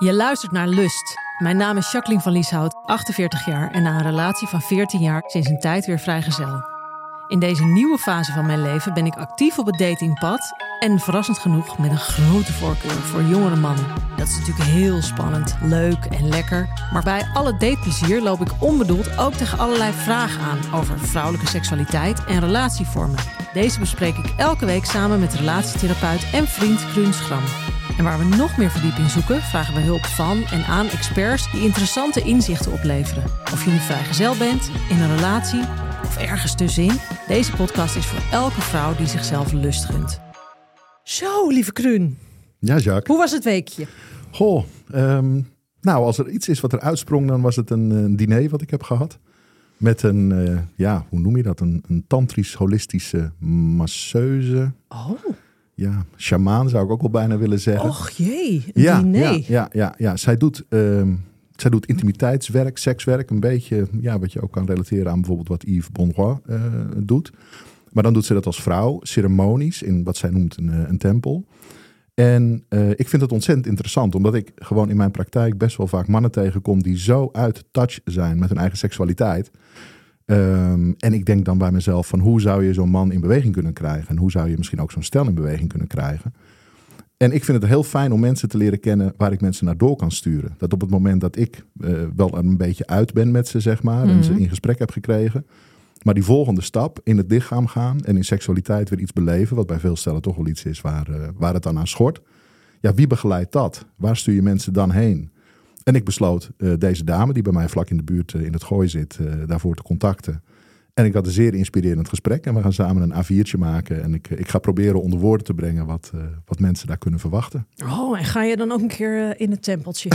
Je luistert naar Lust. Mijn naam is Jacqueline van Lieshout, 48 jaar en na een relatie van 14 jaar sinds een tijd weer vrijgezel. In deze nieuwe fase van mijn leven ben ik actief op het datingpad en verrassend genoeg met een grote voorkeur voor jongere mannen. Dat is natuurlijk heel spannend, leuk en lekker. Maar bij alle dateplezier loop ik onbedoeld ook tegen allerlei vragen aan over vrouwelijke seksualiteit en relatievormen. Deze bespreek ik elke week samen met relatietherapeut en vriend Kruun Schram. En waar we nog meer verdieping zoeken, vragen we hulp van en aan experts die interessante inzichten opleveren. Of je nu vrijgezel bent, in een relatie of ergens tussenin, deze podcast is voor elke vrouw die zichzelf lust gunt. Zo, lieve Kruun. Ja, Jacques. Hoe was het weekje? Goh, ehm, nou, als er iets is wat er uitsprong, dan was het een, een diner wat ik heb gehad. Met een, uh, ja, hoe noem je dat? Een, een tantrisch holistische masseuse. Oh. Ja, shamaan zou ik ook wel bijna willen zeggen. Och jee, ja. Ja, ja, ja, ja. Zij, doet, um, zij doet intimiteitswerk, sekswerk. Een beetje ja, wat je ook kan relateren aan bijvoorbeeld wat Yves Bonroy uh, doet. Maar dan doet ze dat als vrouw, ceremonies in wat zij noemt een, een tempel. En uh, ik vind het ontzettend interessant, omdat ik gewoon in mijn praktijk best wel vaak mannen tegenkom die zo uit touch zijn met hun eigen seksualiteit. Um, en ik denk dan bij mezelf van hoe zou je zo'n man in beweging kunnen krijgen? En hoe zou je misschien ook zo'n stel in beweging kunnen krijgen? En ik vind het heel fijn om mensen te leren kennen waar ik mensen naar door kan sturen. Dat op het moment dat ik uh, wel een beetje uit ben met ze, zeg maar, mm -hmm. en ze in gesprek heb gekregen. Maar die volgende stap in het lichaam gaan en in seksualiteit weer iets beleven, wat bij veel stellen toch wel iets is waar, uh, waar het dan aan schort. Ja, wie begeleidt dat? Waar stuur je mensen dan heen? En ik besloot uh, deze dame, die bij mij vlak in de buurt uh, in het gooi zit, uh, daarvoor te contacten. En ik had een zeer inspirerend gesprek. En we gaan samen een A4'tje maken. En ik, ik ga proberen onder woorden te brengen wat, wat mensen daar kunnen verwachten. Oh, en ga je dan ook een keer in het tempeltje?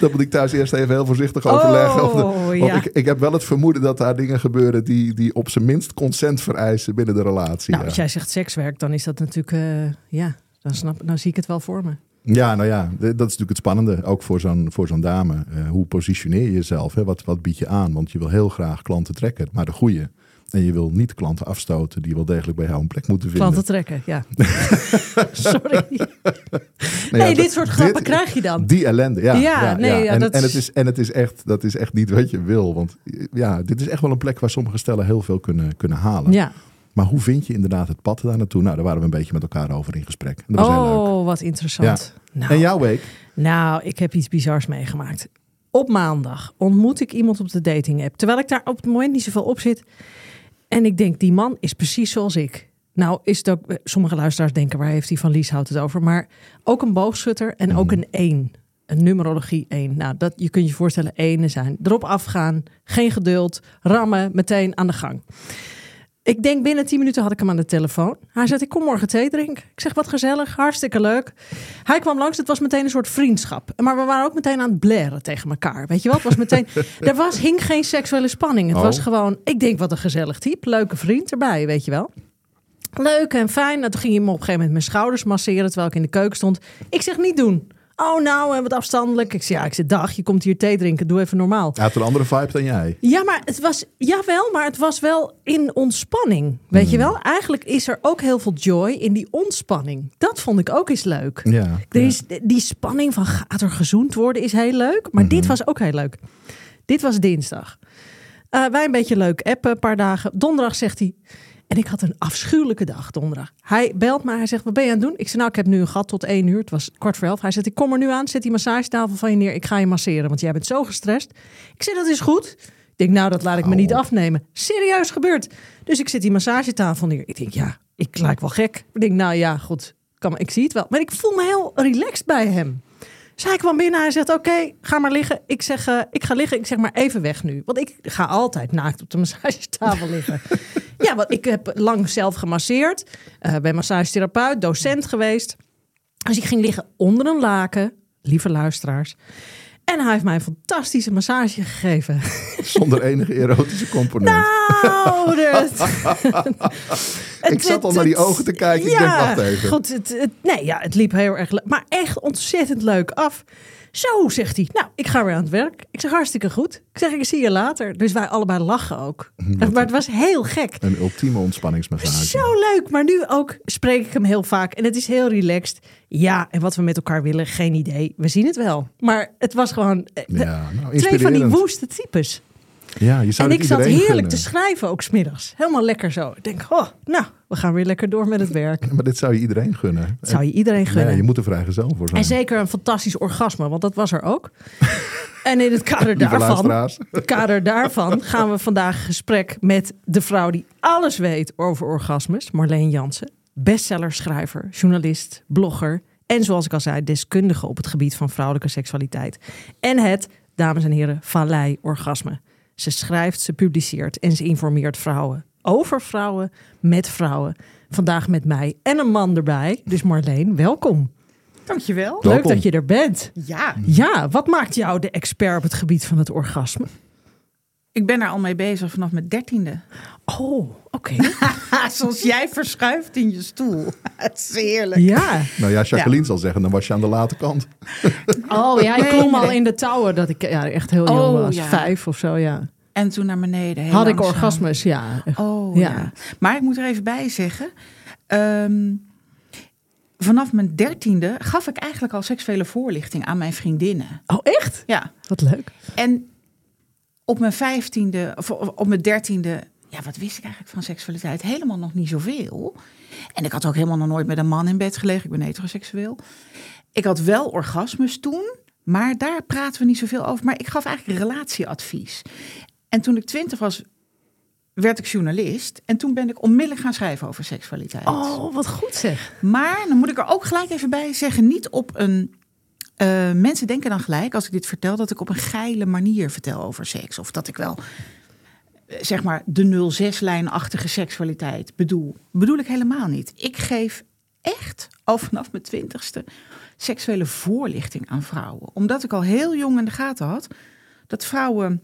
dat moet ik thuis eerst even heel voorzichtig overleggen. Oh, want ja. ik, ik heb wel het vermoeden dat daar dingen gebeuren die, die op zijn minst consent vereisen binnen de relatie. Nou, ja. als jij zegt sekswerk, dan is dat natuurlijk, ja, dan, snap, dan zie ik het wel voor me. Ja, nou ja, dat is natuurlijk het spannende, ook voor zo'n, voor zo'n dame. Uh, hoe positioneer je jezelf? Hè? Wat, wat bied je aan? Want je wil heel graag klanten trekken, maar de goede. En je wil niet klanten afstoten die wel degelijk bij jou een plek moeten vinden. Klanten trekken, ja. Sorry. Nee, nee ja, dit soort grappen dit, krijg je dan. Die ellende, ja. Ja, ja nee, ja. En, dat en, het is, en het is echt, dat is echt niet wat je wil. Want ja, dit is echt wel een plek waar sommige stellen heel veel kunnen, kunnen halen. Ja. Maar hoe vind je inderdaad het pad daar naartoe? Nou, daar waren we een beetje met elkaar over in gesprek. En dat was oh, heel leuk. wat interessant. Ja. Nou, en jouw week? Nou, ik heb iets bizars meegemaakt. Op maandag ontmoet ik iemand op de dating app. Terwijl ik daar op het moment niet zoveel op zit. En ik denk, die man is precies zoals ik. Nou, is ook, sommige luisteraars denken, waar heeft hij van Lieshout het over? Maar ook een boogschutter en ook een één. Een numerologie 1. Nou, dat, je kunt je voorstellen, enen zijn. Erop afgaan, geen geduld, rammen, meteen aan de gang. Ik denk binnen 10 minuten had ik hem aan de telefoon. Hij zei, ik kom morgen thee drinken. Ik zeg, wat gezellig, hartstikke leuk. Hij kwam langs, het was meteen een soort vriendschap. Maar we waren ook meteen aan het blaren tegen elkaar. Weet je wat? Het was meteen, er was, hing geen seksuele spanning. Het Oh. was gewoon, ik denk, wat een gezellig type. Leuke vriend erbij, weet je wel. Leuk en fijn. Nou, toen ging hij me op een gegeven moment mijn schouders masseren... terwijl ik in de keuken stond. Ik zeg, niet doen. Oh, nou, en wat afstandelijk. Ik zeg, ja, ik zeg, dag, je komt hier thee drinken. Doe even normaal. Hij had een andere vibe dan jij. Ja, maar het was, jawel, maar het was wel in ontspanning. Weet je wel? Eigenlijk is er ook heel veel joy in die ontspanning. Dat vond ik ook eens leuk. Ja, Er is, die spanning van gaat er gezoend worden is heel leuk. Maar dit was ook heel leuk. Dit was dinsdag. Uh, wij een beetje leuk appen, een paar dagen. Donderdag zegt hij... En ik had een afschuwelijke dag donderdag. Hij belt me, hij zegt, wat ben je aan het doen? Ik zei, nou, ik heb nu een gat tot één uur. Het was kwart voor elf. Hij zegt, ik kom er nu aan, zet die massagetafel van je neer. Ik ga je masseren, want jij bent zo gestrest. Ik zeg, dat is goed. Ik denk, nou, dat laat ik me niet afnemen. Serieus gebeurd. Dus ik zet die massagetafel neer. Ik denk, ja, ik lijk wel gek. Ik denk, nou ja, goed, kan, ik zie het wel. Maar ik voel me heel relaxed bij hem. Dus hij kwam binnen, hij zegt, oké, ga maar liggen. Ik zeg, uh, ik ga liggen, ik zeg maar even weg nu. Want ik ga altijd naakt op de massagetafel liggen. ja, want ik heb lang zelf gemasseerd. Uh, ben massagetherapeut, docent geweest. Dus ik ging liggen onder een laken. lieve luisteraars. En hij heeft mij een fantastische massage gegeven. Zonder enige erotische component. Nou, dat... ik zat al naar die ogen te kijken. ik denk, wacht even. Goed, het, het, nee, ja, het liep heel erg leuk. Maar echt ontzettend leuk af. Zo, zegt hij. Nou, ik ga weer aan het werk. Ik zeg hartstikke goed. Ik zeg, ik zie je later. Dus wij allebei lachen ook. maar het was heel gek. Een ultieme ontspanningsmassage. Zo leuk. Maar nu ook spreek ik hem heel vaak. En het is heel relaxed. Ja, en wat we met elkaar willen, geen idee. We zien het wel. Maar het was gewoon eh, Ja, nou, twee van die woeste types. Ja, je zou En ik zat heerlijk gunnen. te schrijven ook smiddags. Helemaal lekker zo. Ik denk, oh, nou, we gaan weer lekker door met het werk. Maar dit zou je iedereen gunnen. Dat zou je iedereen gunnen. Nee, je moet er vrijgezel voor zijn. En zeker een fantastisch orgasme, want dat was er ook. en in het kader daarvan, het kader daarvan gaan we vandaag gesprek met de vrouw die alles weet over orgasmes, Marleen Jansen. Bestsellerschrijver, journalist, blogger en zoals ik al zei, deskundige op het gebied van vrouwelijke seksualiteit. En het, dames en heren, Vallei-orgasme. Ze schrijft, ze publiceert en ze informeert vrouwen over vrouwen, met vrouwen. Vandaag met mij en een man erbij. Dus Marleen, welkom. Dankjewel. Welkom. Leuk dat je er bent. Ja, Ja, wat maakt jou de expert op het gebied van het orgasme? Ik ben er al mee bezig vanaf mijn dertiende. Oh, oké. Zoals jij verschuift in je stoel. Het is heerlijk. Ja. Nou ja, Jacqueline zal zeggen, dan was je aan de late kant. Oh ja, ik Nee, klom al nee. in de touwen dat ik ja, echt heel Oh, jong was. ja. Vijf of zo, ja. En toen naar beneden. heel Had ik orgasmes, ja. Oh Ja. ja. Maar ik moet er even bij zeggen. ehm, vanaf mijn dertiende gaf ik eigenlijk al seksuele voorlichting aan mijn vriendinnen. Oh, echt? Ja. Wat leuk. En op mijn vijftiende, of op mijn dertiende, ja, wat wist ik eigenlijk van seksualiteit? Helemaal nog niet zoveel. En ik had ook helemaal nog nooit met een man in bed gelegen. Ik ben heteroseksueel. Ik had wel orgasmes toen, maar daar praten we niet zoveel over. Maar ik gaf eigenlijk relatieadvies. En toen ik twintig was, werd ik journalist. En toen ben ik onmiddellijk gaan schrijven over seksualiteit. Oh, wat goed zeg. Maar dan moet ik er ook gelijk even bij zeggen, niet op een. Eh, mensen denken dan gelijk, als ik dit vertel, dat ik op een geile manier vertel over seks. Of dat ik wel, eh, zeg maar, de 06-lijnachtige seksualiteit bedoel. Bedoel ik helemaal niet. Ik geef echt al vanaf mijn twintigste seksuele voorlichting aan vrouwen. Omdat ik al heel jong in de gaten had dat vrouwen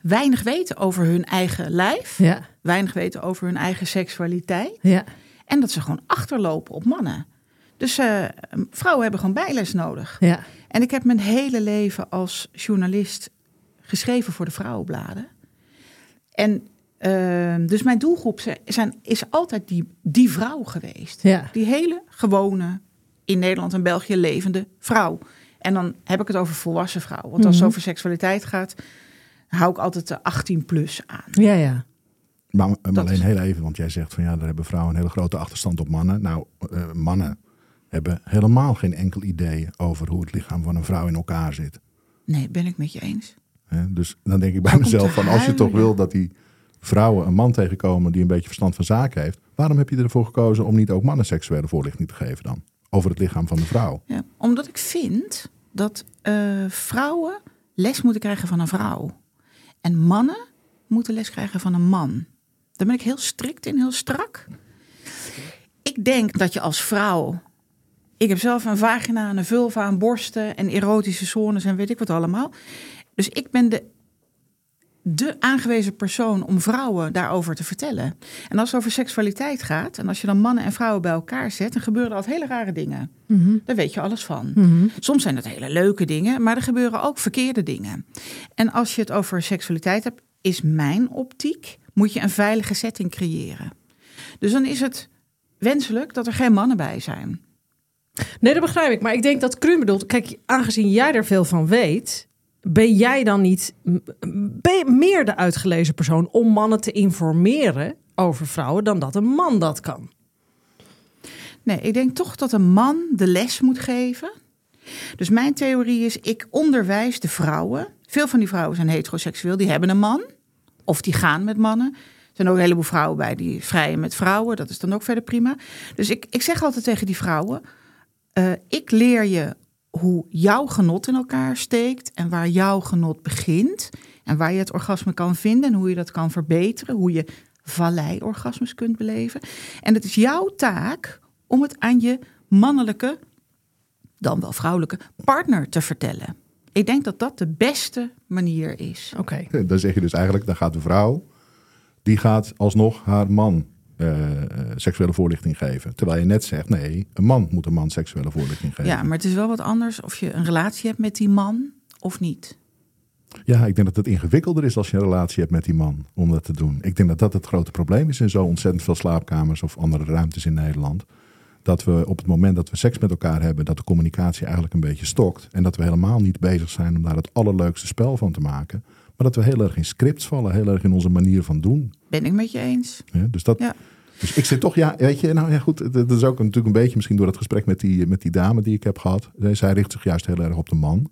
weinig weten over hun eigen lijf. Ja, Weinig weten over hun eigen seksualiteit. ja. En dat ze gewoon achterlopen op mannen. Dus eh, vrouwen hebben gewoon bijles nodig. Ja. En ik heb mijn hele leven als journalist geschreven voor de vrouwenbladen. En eh, dus mijn doelgroep zijn, is altijd die, die vrouw geweest. Ja. Die hele gewone, in Nederland en België levende vrouw. En dan heb ik het over volwassen vrouw. Want als het Mhm. over seksualiteit gaat, hou ik altijd de 18 plus aan. Ja, ja. Maar maar Dat alleen is- heel even, want jij zegt van ja, daar hebben vrouwen een hele grote achterstand op mannen. Nou, eh, mannen hebben helemaal geen enkel idee over hoe het lichaam van een vrouw in elkaar zit. Nee, ben ik met je eens. Dus dan denk ik bij mezelf van als je toch wil dat die vrouwen een man tegenkomen die een beetje verstand van zaken heeft, waarom heb je ervoor gekozen om niet ook mannen seksuele voorlichting te geven dan? Over het lichaam van de vrouw. Ja, omdat ik vind dat eh, vrouwen les moeten krijgen van een vrouw. En mannen moeten les krijgen van een man. Daar ben ik heel strikt in, heel strak. Ik denk dat je als vrouw. Ik heb zelf een vagina, en een vulva, en borsten en erotische zones en weet ik wat allemaal. Dus ik ben de, de aangewezen persoon om vrouwen daarover te vertellen. En als het over seksualiteit gaat, en als je dan mannen en vrouwen bij elkaar zet, dan gebeuren er altijd hele rare dingen. Mhm. Daar weet je alles van. Mhm. Soms zijn het hele leuke dingen, maar er gebeuren ook verkeerde dingen. En als je het over seksualiteit hebt, is mijn optiek, moet je een veilige setting creëren. Dus dan is het wenselijk dat er geen mannen bij zijn. Nee, dat begrijp ik. Maar ik denk dat Kruun bedoelt... Kijk, aangezien jij er veel van weet... Ben jij dan niet meer de uitgelezen persoon om mannen te informeren over vrouwen dan dat een man dat kan? Nee, ik denk toch dat een man de les moet geven. Dus mijn theorie is, ik onderwijs de vrouwen. Veel van die vrouwen zijn heteroseksueel, die hebben een man. Of die gaan met mannen. Er zijn ook een heleboel vrouwen bij die vrijen met vrouwen. Dat is dan ook verder prima. Dus ik, ik zeg altijd tegen die vrouwen... eh, ik leer je hoe jouw genot in elkaar steekt... en waar jouw genot begint... en waar je het orgasme kan vinden... en hoe je dat kan verbeteren. Hoe je vallei-orgasmes kunt beleven. En het is jouw taak om het aan je mannelijke... dan wel vrouwelijke, partner te vertellen. Ik denk dat dat de beste manier is. Oké. Dan zeg je dus eigenlijk, dan gaat de vrouw, die gaat alsnog haar man eh, seksuele voorlichting geven. Terwijl je net zegt, nee, een man moet een man seksuele voorlichting geven. Ja, maar het is wel wat anders of je een relatie hebt met die man of niet. Ja, ik denk dat het ingewikkelder is als je een relatie hebt met die man om dat te doen. Ik denk dat dat het grote probleem is in zo ontzettend veel slaapkamers of andere ruimtes in Nederland. Dat we op het moment dat we seks met elkaar hebben, dat de communicatie eigenlijk een beetje stokt. En dat we helemaal niet bezig zijn om daar het allerleukste spel van te maken. Maar dat we heel erg in scripts vallen, heel erg in onze manier van doen. Ben ik met je eens. Ja, dus, dat, Ja. dus ik zit toch, ja, weet je, nou ja, goed. Dat is ook natuurlijk een beetje misschien door het gesprek met die, met die dame die ik heb gehad. Zij richt zich juist heel erg op de man.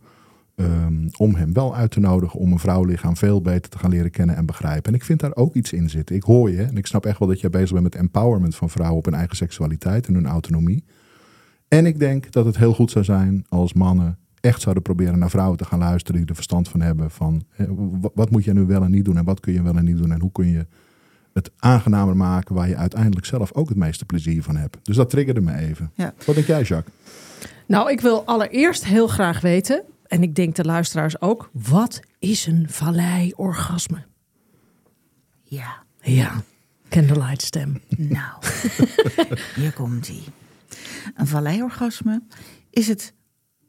Ehm, om hem wel uit te nodigen om een vrouwlichaam veel beter te gaan leren kennen en begrijpen. En ik vind daar ook iets in zitten. Ik hoor je en ik snap echt wel dat jij bezig bent met empowerment van vrouwen op hun eigen seksualiteit en hun autonomie. En ik denk dat het heel goed zou zijn als mannen echt zouden proberen naar vrouwen te gaan luisteren die er verstand van hebben. Van wat moet je nu wel en niet doen en wat kun je wel en niet doen en hoe kun je het aangenamer maken waar je uiteindelijk zelf ook het meeste plezier van hebt. Dus dat triggerde me even. Ja. Wat denk jij, Jacques? Nou, ik wil allereerst heel graag weten, en ik denk de luisteraars ook, wat is een vallei-orgasme? Ja, Ja, candlelight stem. nou, hier komt ie. Een valleiorgasme is het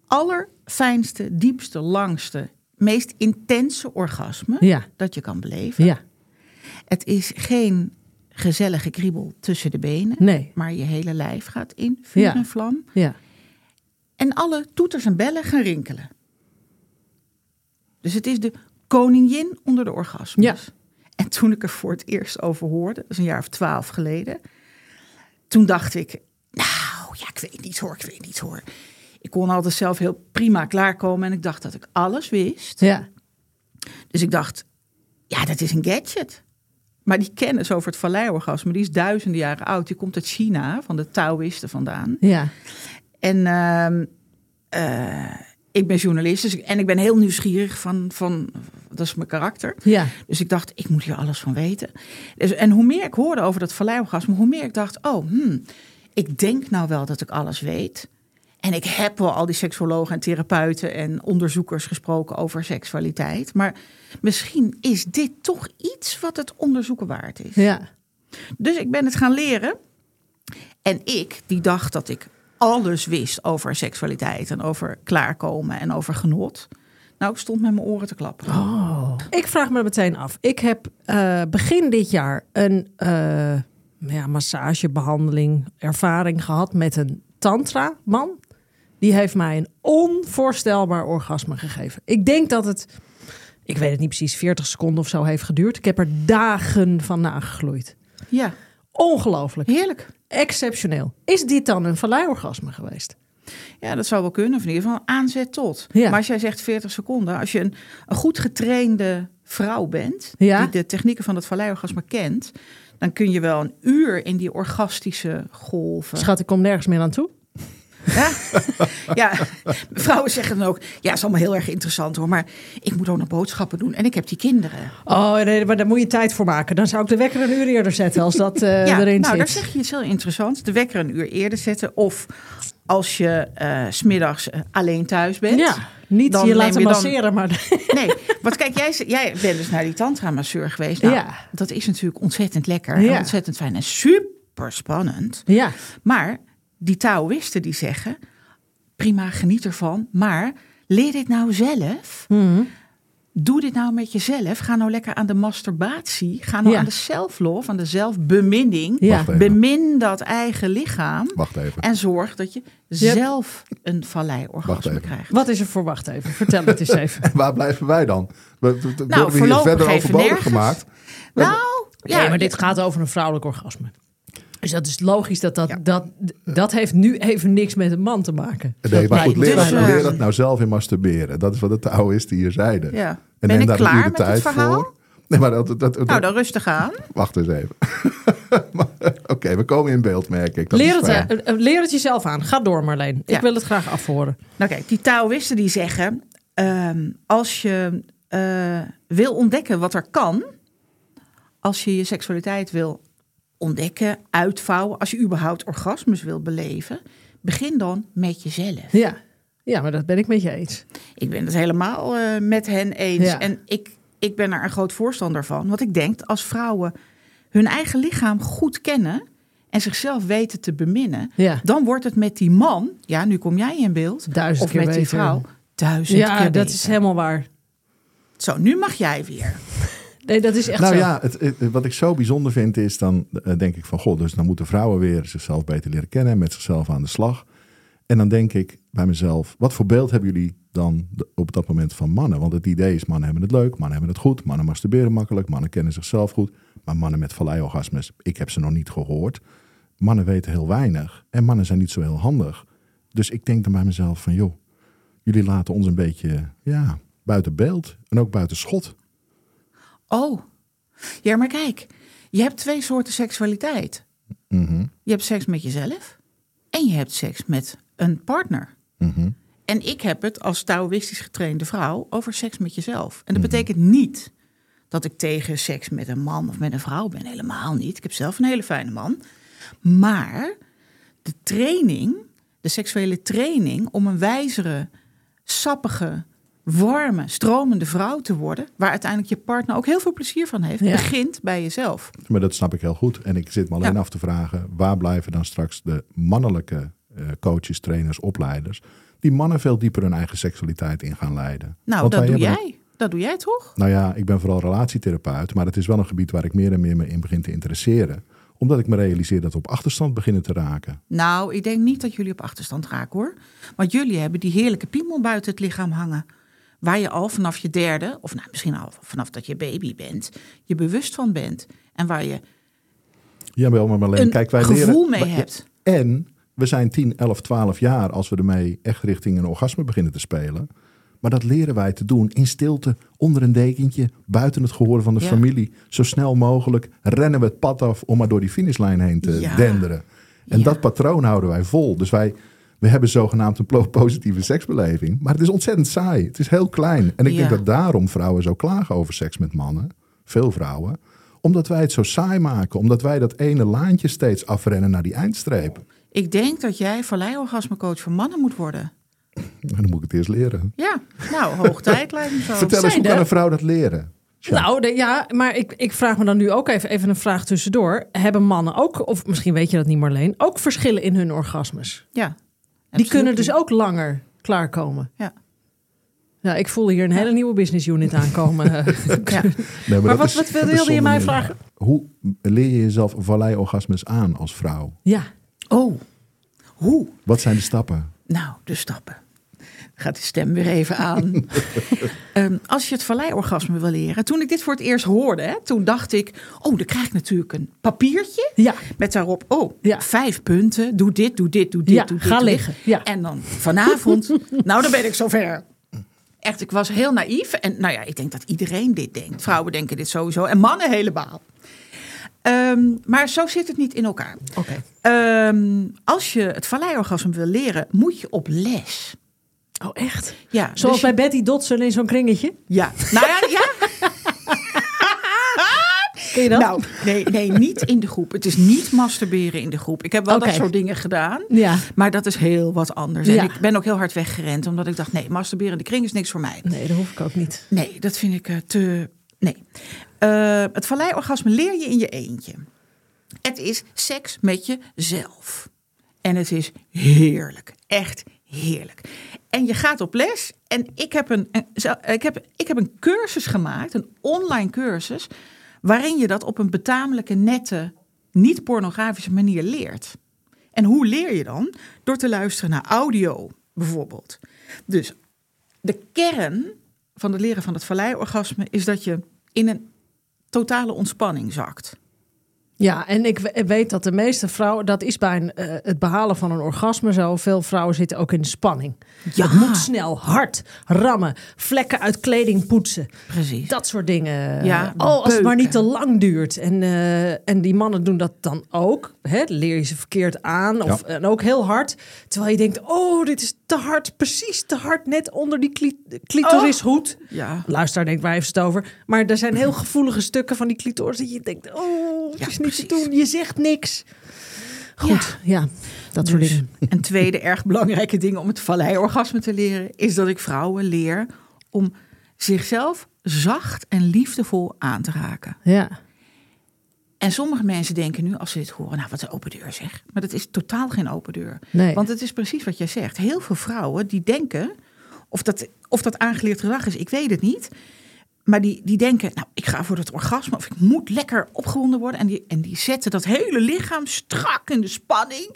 allerfijnste, diepste, langste, meest intense orgasme Ja, dat je kan beleven. ja, Het is geen gezellige kriebel tussen de benen, nee, maar je hele lijf gaat in vuur Ja. en vlam. ja. En alle toeters en bellen gaan rinkelen. Dus het is de koningin onder de orgasmes. Ja. En toen ik er voor het eerst over hoorde, dat is een jaar of twaalf geleden. Toen dacht ik, nou ja, ik weet niet hoor, ik weet niet hoor. Ik kon altijd zelf heel prima klaarkomen en ik dacht dat ik alles wist. Ja, Dus ik dacht, ja, dat is een gadget. Maar die kennis over het valleiorgasme, die is duizenden jaren oud. Die komt uit China, van de Taoïsten vandaan. ja, En ehm, eh, ik ben journalist dus, en ik ben heel nieuwsgierig van, van, dat is mijn karakter. ja. Dus ik dacht, ik moet hier alles van weten. Dus, en hoe meer ik hoorde over dat valleiorgasme, hoe meer ik dacht, oh, hmm, ik denk nou wel dat ik alles weet. En ik heb wel al die seksuologen en therapeuten en onderzoekers gesproken over seksualiteit. Maar misschien is dit toch iets wat het onderzoeken waard is. ja. Dus ik ben het gaan leren. En ik, die dacht dat ik alles wist over seksualiteit en over klaarkomen en over genot. Nou, ik stond met mijn oren te klappen. Oh. Ik vraag me meteen af. Ik heb eh, begin dit jaar een eh, ja, massagebehandeling, ervaring gehad met een tantra-man. Die heeft mij een onvoorstelbaar orgasme gegeven. Ik denk dat het, ik weet het niet precies, 40 seconden of zo heeft geduurd. Ik heb er dagen van nagegloeid. Ja, Ongelooflijk. heerlijk. Exceptioneel. Is dit dan een valleiorgasme geweest? Ja, dat zou wel kunnen. Of in ieder geval aanzet tot. Ja. Maar als jij zegt 40 seconden. Als je een, een goed getrainde vrouw bent. Ja. Die de technieken van het valleiorgasme kent. Dan kun je wel een uur in die orgastische golven. Schat, ik kom nergens meer aan toe. Ja. ja, vrouwen zeggen dan ook, ja, is allemaal heel erg interessant hoor, maar ik moet ook nog boodschappen doen en ik heb die kinderen. Oh, nee, maar daar moet je tijd voor maken. Dan zou ik de wekker een uur eerder zetten als dat eh, ja, erin nou, daar zit. zeg je iets heel interessants. De wekker een uur eerder zetten of als je eh, s smiddags eh, alleen thuis bent. Ja, niet Dan je laten je dan- masseren, maar... Nee, want kijk, jij, jij bent dus naar die tantra-masseur geweest. Nou, Ja. dat is natuurlijk ontzettend lekker Ja. en ontzettend fijn en super spannend. Ja, Maar die Taoïsten die zeggen, prima, geniet ervan, maar leer dit nou zelf. Mhm. Doe dit nou met jezelf. Ga nou lekker aan de masturbatie. Ga nou Ja. aan de self-love, aan de zelfbeminning. Ja. Wacht even. Bemin dat eigen lichaam. Wacht even. En zorg dat je Yep. zelf een Wacht valleiorgasme even. krijgt. wat is er voor? Wacht even, vertel het eens even. Waar blijven wij dan? We, we, we worden we hier Nou, verder overbodig gemaakt. Nou, ja, nee, maar dit gaat over een vrouwelijk orgasme. Dus dat is logisch dat dat, dat, dat heeft nu even niks met een man te maken. Nee, maar Dat goed, leer, dus, dat, eh, leer dat nou zelf in masturberen. Dat is wat de Taoïsten hier zeiden. Ja. En Ben neem ik daar klaar de met het verhaal? voor. Nee, maar dat, dat, dat- Nou, dan rustig aan. Wacht eens even. Maar, Oké, we komen in beeld, merk ik. Dat Leer is het, eh, eh, leer het jezelf aan. Ga door, Marleen. Ja. Ik wil het graag afhoren. Nou kijk, die Taoïsten die zeggen... ehm, als je eh, wil ontdekken wat er kan... als je je seksualiteit wil ontdekken, uitvouwen... als je überhaupt orgasmes wil beleven... begin dan met jezelf. Ja, Ja, maar dat ben ik met je eens. Ik ben het helemaal eh, met hen eens. Ja. En ik, ik ben er een groot voorstander van. Want ik denk, als vrouwen hun eigen lichaam goed kennen... en zichzelf weten te beminnen... Ja. dan wordt het met die man... ja, nu kom jij in beeld... Duizend of keer met die beter. vrouw... duizend Ja, keer dat beter. is helemaal waar. Zo, nu mag jij weer. Nee, dat is echt nou zo. ja, het, het- wat ik zo bijzonder vind is dan eh, denk ik van god, dus dan moeten vrouwen weer zichzelf beter leren kennen en met zichzelf aan de slag. En dan denk ik bij mezelf, wat voor beeld hebben jullie dan de- op dat moment van mannen? Want het idee is, mannen hebben het leuk, mannen hebben het goed, mannen masturberen makkelijk, mannen kennen zichzelf goed. Maar mannen met valleiorgasmes, ik heb ze nog niet gehoord. Mannen weten heel weinig en mannen zijn niet zo heel handig. Dus ik denk dan bij mezelf van joh, jullie laten ons een beetje ja, buiten beeld en ook buiten schot. Oh, ja, maar kijk. Je hebt twee soorten seksualiteit. Mhm, Je hebt seks met jezelf... en je hebt seks met een partner. mhm. En ik heb het als Taoïstisch getrainde vrouw over seks met jezelf. En dat Mhm. betekent niet dat ik tegen seks met een man of met een vrouw ben. Helemaal niet. Ik heb zelf een hele fijne man. Maar de training, de seksuele training om een wijzere, sappige, warme, stromende vrouw te worden, waar uiteindelijk je partner ook heel veel plezier van heeft, Ja. begint bij jezelf. Maar dat snap ik heel goed. En ik zit me alleen Ja. af te vragen, waar blijven dan straks de mannelijke eh, coaches, trainers, opleiders, die mannen veel dieper hun eigen seksualiteit in gaan leiden? Nou, Want dat doe jij. Dat doe jij toch? Nou ja, ik ben vooral relatietherapeut, maar het is wel een gebied waar ik meer en meer me in begin te interesseren. Omdat ik me realiseer dat we op achterstand beginnen te raken. Nou, ik denk niet dat jullie op achterstand raken hoor. Want jullie hebben die heerlijke piemel buiten het lichaam hangen. Waar je al vanaf je derde, of nou, misschien al vanaf dat je baby bent, je bewust van bent. En waar je Ja, maar alleen, een kijk, wij gevoel leren, mee hebt. En we zijn 10, 11, 12 jaar als we ermee echt richting een orgasme beginnen te spelen. Maar dat leren wij te doen in stilte, onder een dekentje, buiten het gehoor van de Ja. familie. Zo snel mogelijk rennen we het pad af om maar door die finishlijn heen te Ja. denderen. En Ja. dat patroon houden wij vol. Dus wij we hebben zogenaamd een positieve seksbeleving. Maar het is ontzettend saai. Het is heel klein. En ik Ja. denk dat daarom vrouwen zo klagen over seks met mannen. Veel vrouwen. Omdat wij het zo saai maken. Omdat wij dat ene laantje steeds afrennen naar die eindstreep. Ik denk dat jij valleiorgasmecoach voor mannen moet worden. Nou, Dan moet ik het eerst leren. Ja, nou, hoog tijd lijkt me zo. Vertel eens, hoe kan een vrouw dat leren? Nou, de- ja, maar ik, ik vraag me dan nu ook even, even een vraag tussendoor. Hebben mannen ook, of misschien weet je dat niet Marleen, ook verschillen in hun orgasmes? Ja. Die kunnen dus ook langer klaarkomen. Ja. Ja, ik voel hier een hele nieuwe business unit aankomen. Ja. nee, maar wat- is- wat wilde je mij meer. vragen? Hoe leer je jezelf valleiorgasmes aan als vrouw? ja, Oh, hoe? Wat zijn de stappen? Nou, de stappen. Gaat de stem weer even aan. Ehm, als je het valleiorgasme wil leren. Toen ik dit voor het eerst hoorde, hè, toen dacht ik... Oh, dan krijg ik natuurlijk een papiertje. ja, Met daarop, oh, Ja. vijf punten. Doe dit, doe dit, doe dit, Ja, doe dit. ga doe liggen. Ja. En dan vanavond, nou dan ben ik zover. Echt, ik was heel naïef. En nou ja, ik denk dat iedereen dit denkt. Vrouwen denken dit sowieso. En mannen helemaal. Ehm, maar zo zit het niet in elkaar. Ehm, als je het valleiorgasme wil leren, moet je op les. Oh, echt? Ja, Zoals dus bij je- Betty Dodson in zo'n kringetje? Ja, nou ja, ja. Ken je dat? Nou, nee, nee, niet in de groep. Het is niet masturberen in de groep. Ik heb wel dat soort dingen gedaan. Ja. Maar dat is heel wat anders. En ik ben ook heel hard weggerend. Omdat ik dacht, nee, masturberen in de kring is niks voor mij. Nee, dat hoef ik ook niet. Nee, dat vind ik eh, te... Nee. Eh, het valleiorgasme leer je in je eentje. Het is seks met jezelf. En het is heerlijk. Echt heerlijk. En je gaat op les. En ik heb een, ik heb, ik heb een cursus gemaakt. Een online cursus. Waarin je dat op een betamelijke, nette, niet pornografische manier leert. En hoe leer je dan? Door te luisteren naar audio, bijvoorbeeld. Dus de kern van het leren van het valleiorgasme is dat je in een totale ontspanning zakt. Ja, en ik we- weet dat de meeste vrouwen, dat is bij een, eh, het behalen van een orgasme zo. Veel vrouwen zitten ook in de spanning. Ja. Het moet snel, hard, rammen, vlekken uit kleding poetsen. Precies. Dat soort dingen. Ja, oh, als het maar niet te lang duurt. En, eh, en die mannen doen dat dan ook. Hè? Leer je ze verkeerd aan. Of, Ja. En ook heel hard. Terwijl je denkt, oh, dit is te hard. Precies te hard. Net onder die cli- clitorishoed. Ja. Luisteraar denkt, waar heeft het over? Maar er zijn heel gevoelige stukken van die clitoris... dat je denkt, oh, het Ja, is niet te doen. Je zegt niks. Goed, ja, dat soort Dus dingen. Een tweede erg belangrijke ding om het valleiorgasme te leren... is dat ik vrouwen leer om zichzelf zacht en liefdevol aan te raken. Ja. En sommige mensen denken nu, als ze dit horen... nou, wat een open deur zeg. Maar dat is totaal geen open deur. Nee. Want het is precies wat jij zegt. Heel veel vrouwen die denken... of dat, of dat aangeleerd gedrag is, ik weet het niet... Maar die, die denken, nou, ik ga voor het orgasme of ik moet lekker opgewonden worden. En die, en die zetten dat hele lichaam strak in de spanning.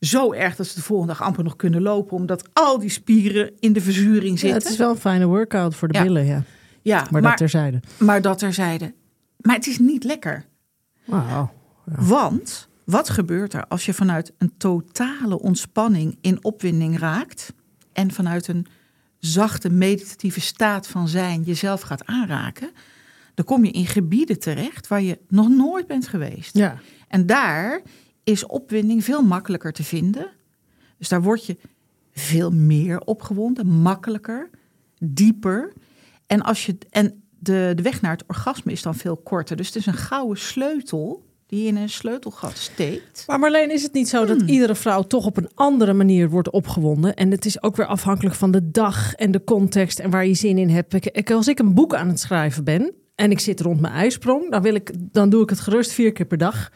Zo erg dat ze de volgende dag amper nog kunnen lopen. Omdat al die spieren in de verzuring Ja, zitten. het is wel een fijne workout voor de Ja. billen, ja. ja, Maar, maar, dat terzijde. maar dat terzijde. Maar het is niet lekker. Wauw. Want wat gebeurt er als je vanuit een totale ontspanning in opwinding raakt en vanuit een zachte meditatieve staat van zijn jezelf gaat aanraken? Dan kom je in gebieden terecht waar je nog nooit bent geweest. Ja. En daar is opwinding veel makkelijker te vinden. Dus daar word je veel meer opgewonden, makkelijker, dieper. En, als je, en de, de weg naar het orgasme is dan veel korter. Dus het is een gouden sleutel die je in een sleutelgat steekt. Maar Marleen, is het niet zo dat iedere vrouw toch op een andere manier wordt opgewonden? En het is ook weer afhankelijk van de dag en de context en waar je zin in hebt. Ik- als ik een boek aan het schrijven ben en ik zit rond mijn ijsprong, dan, wil ik, dan doe ik het gerust vier keer per dag.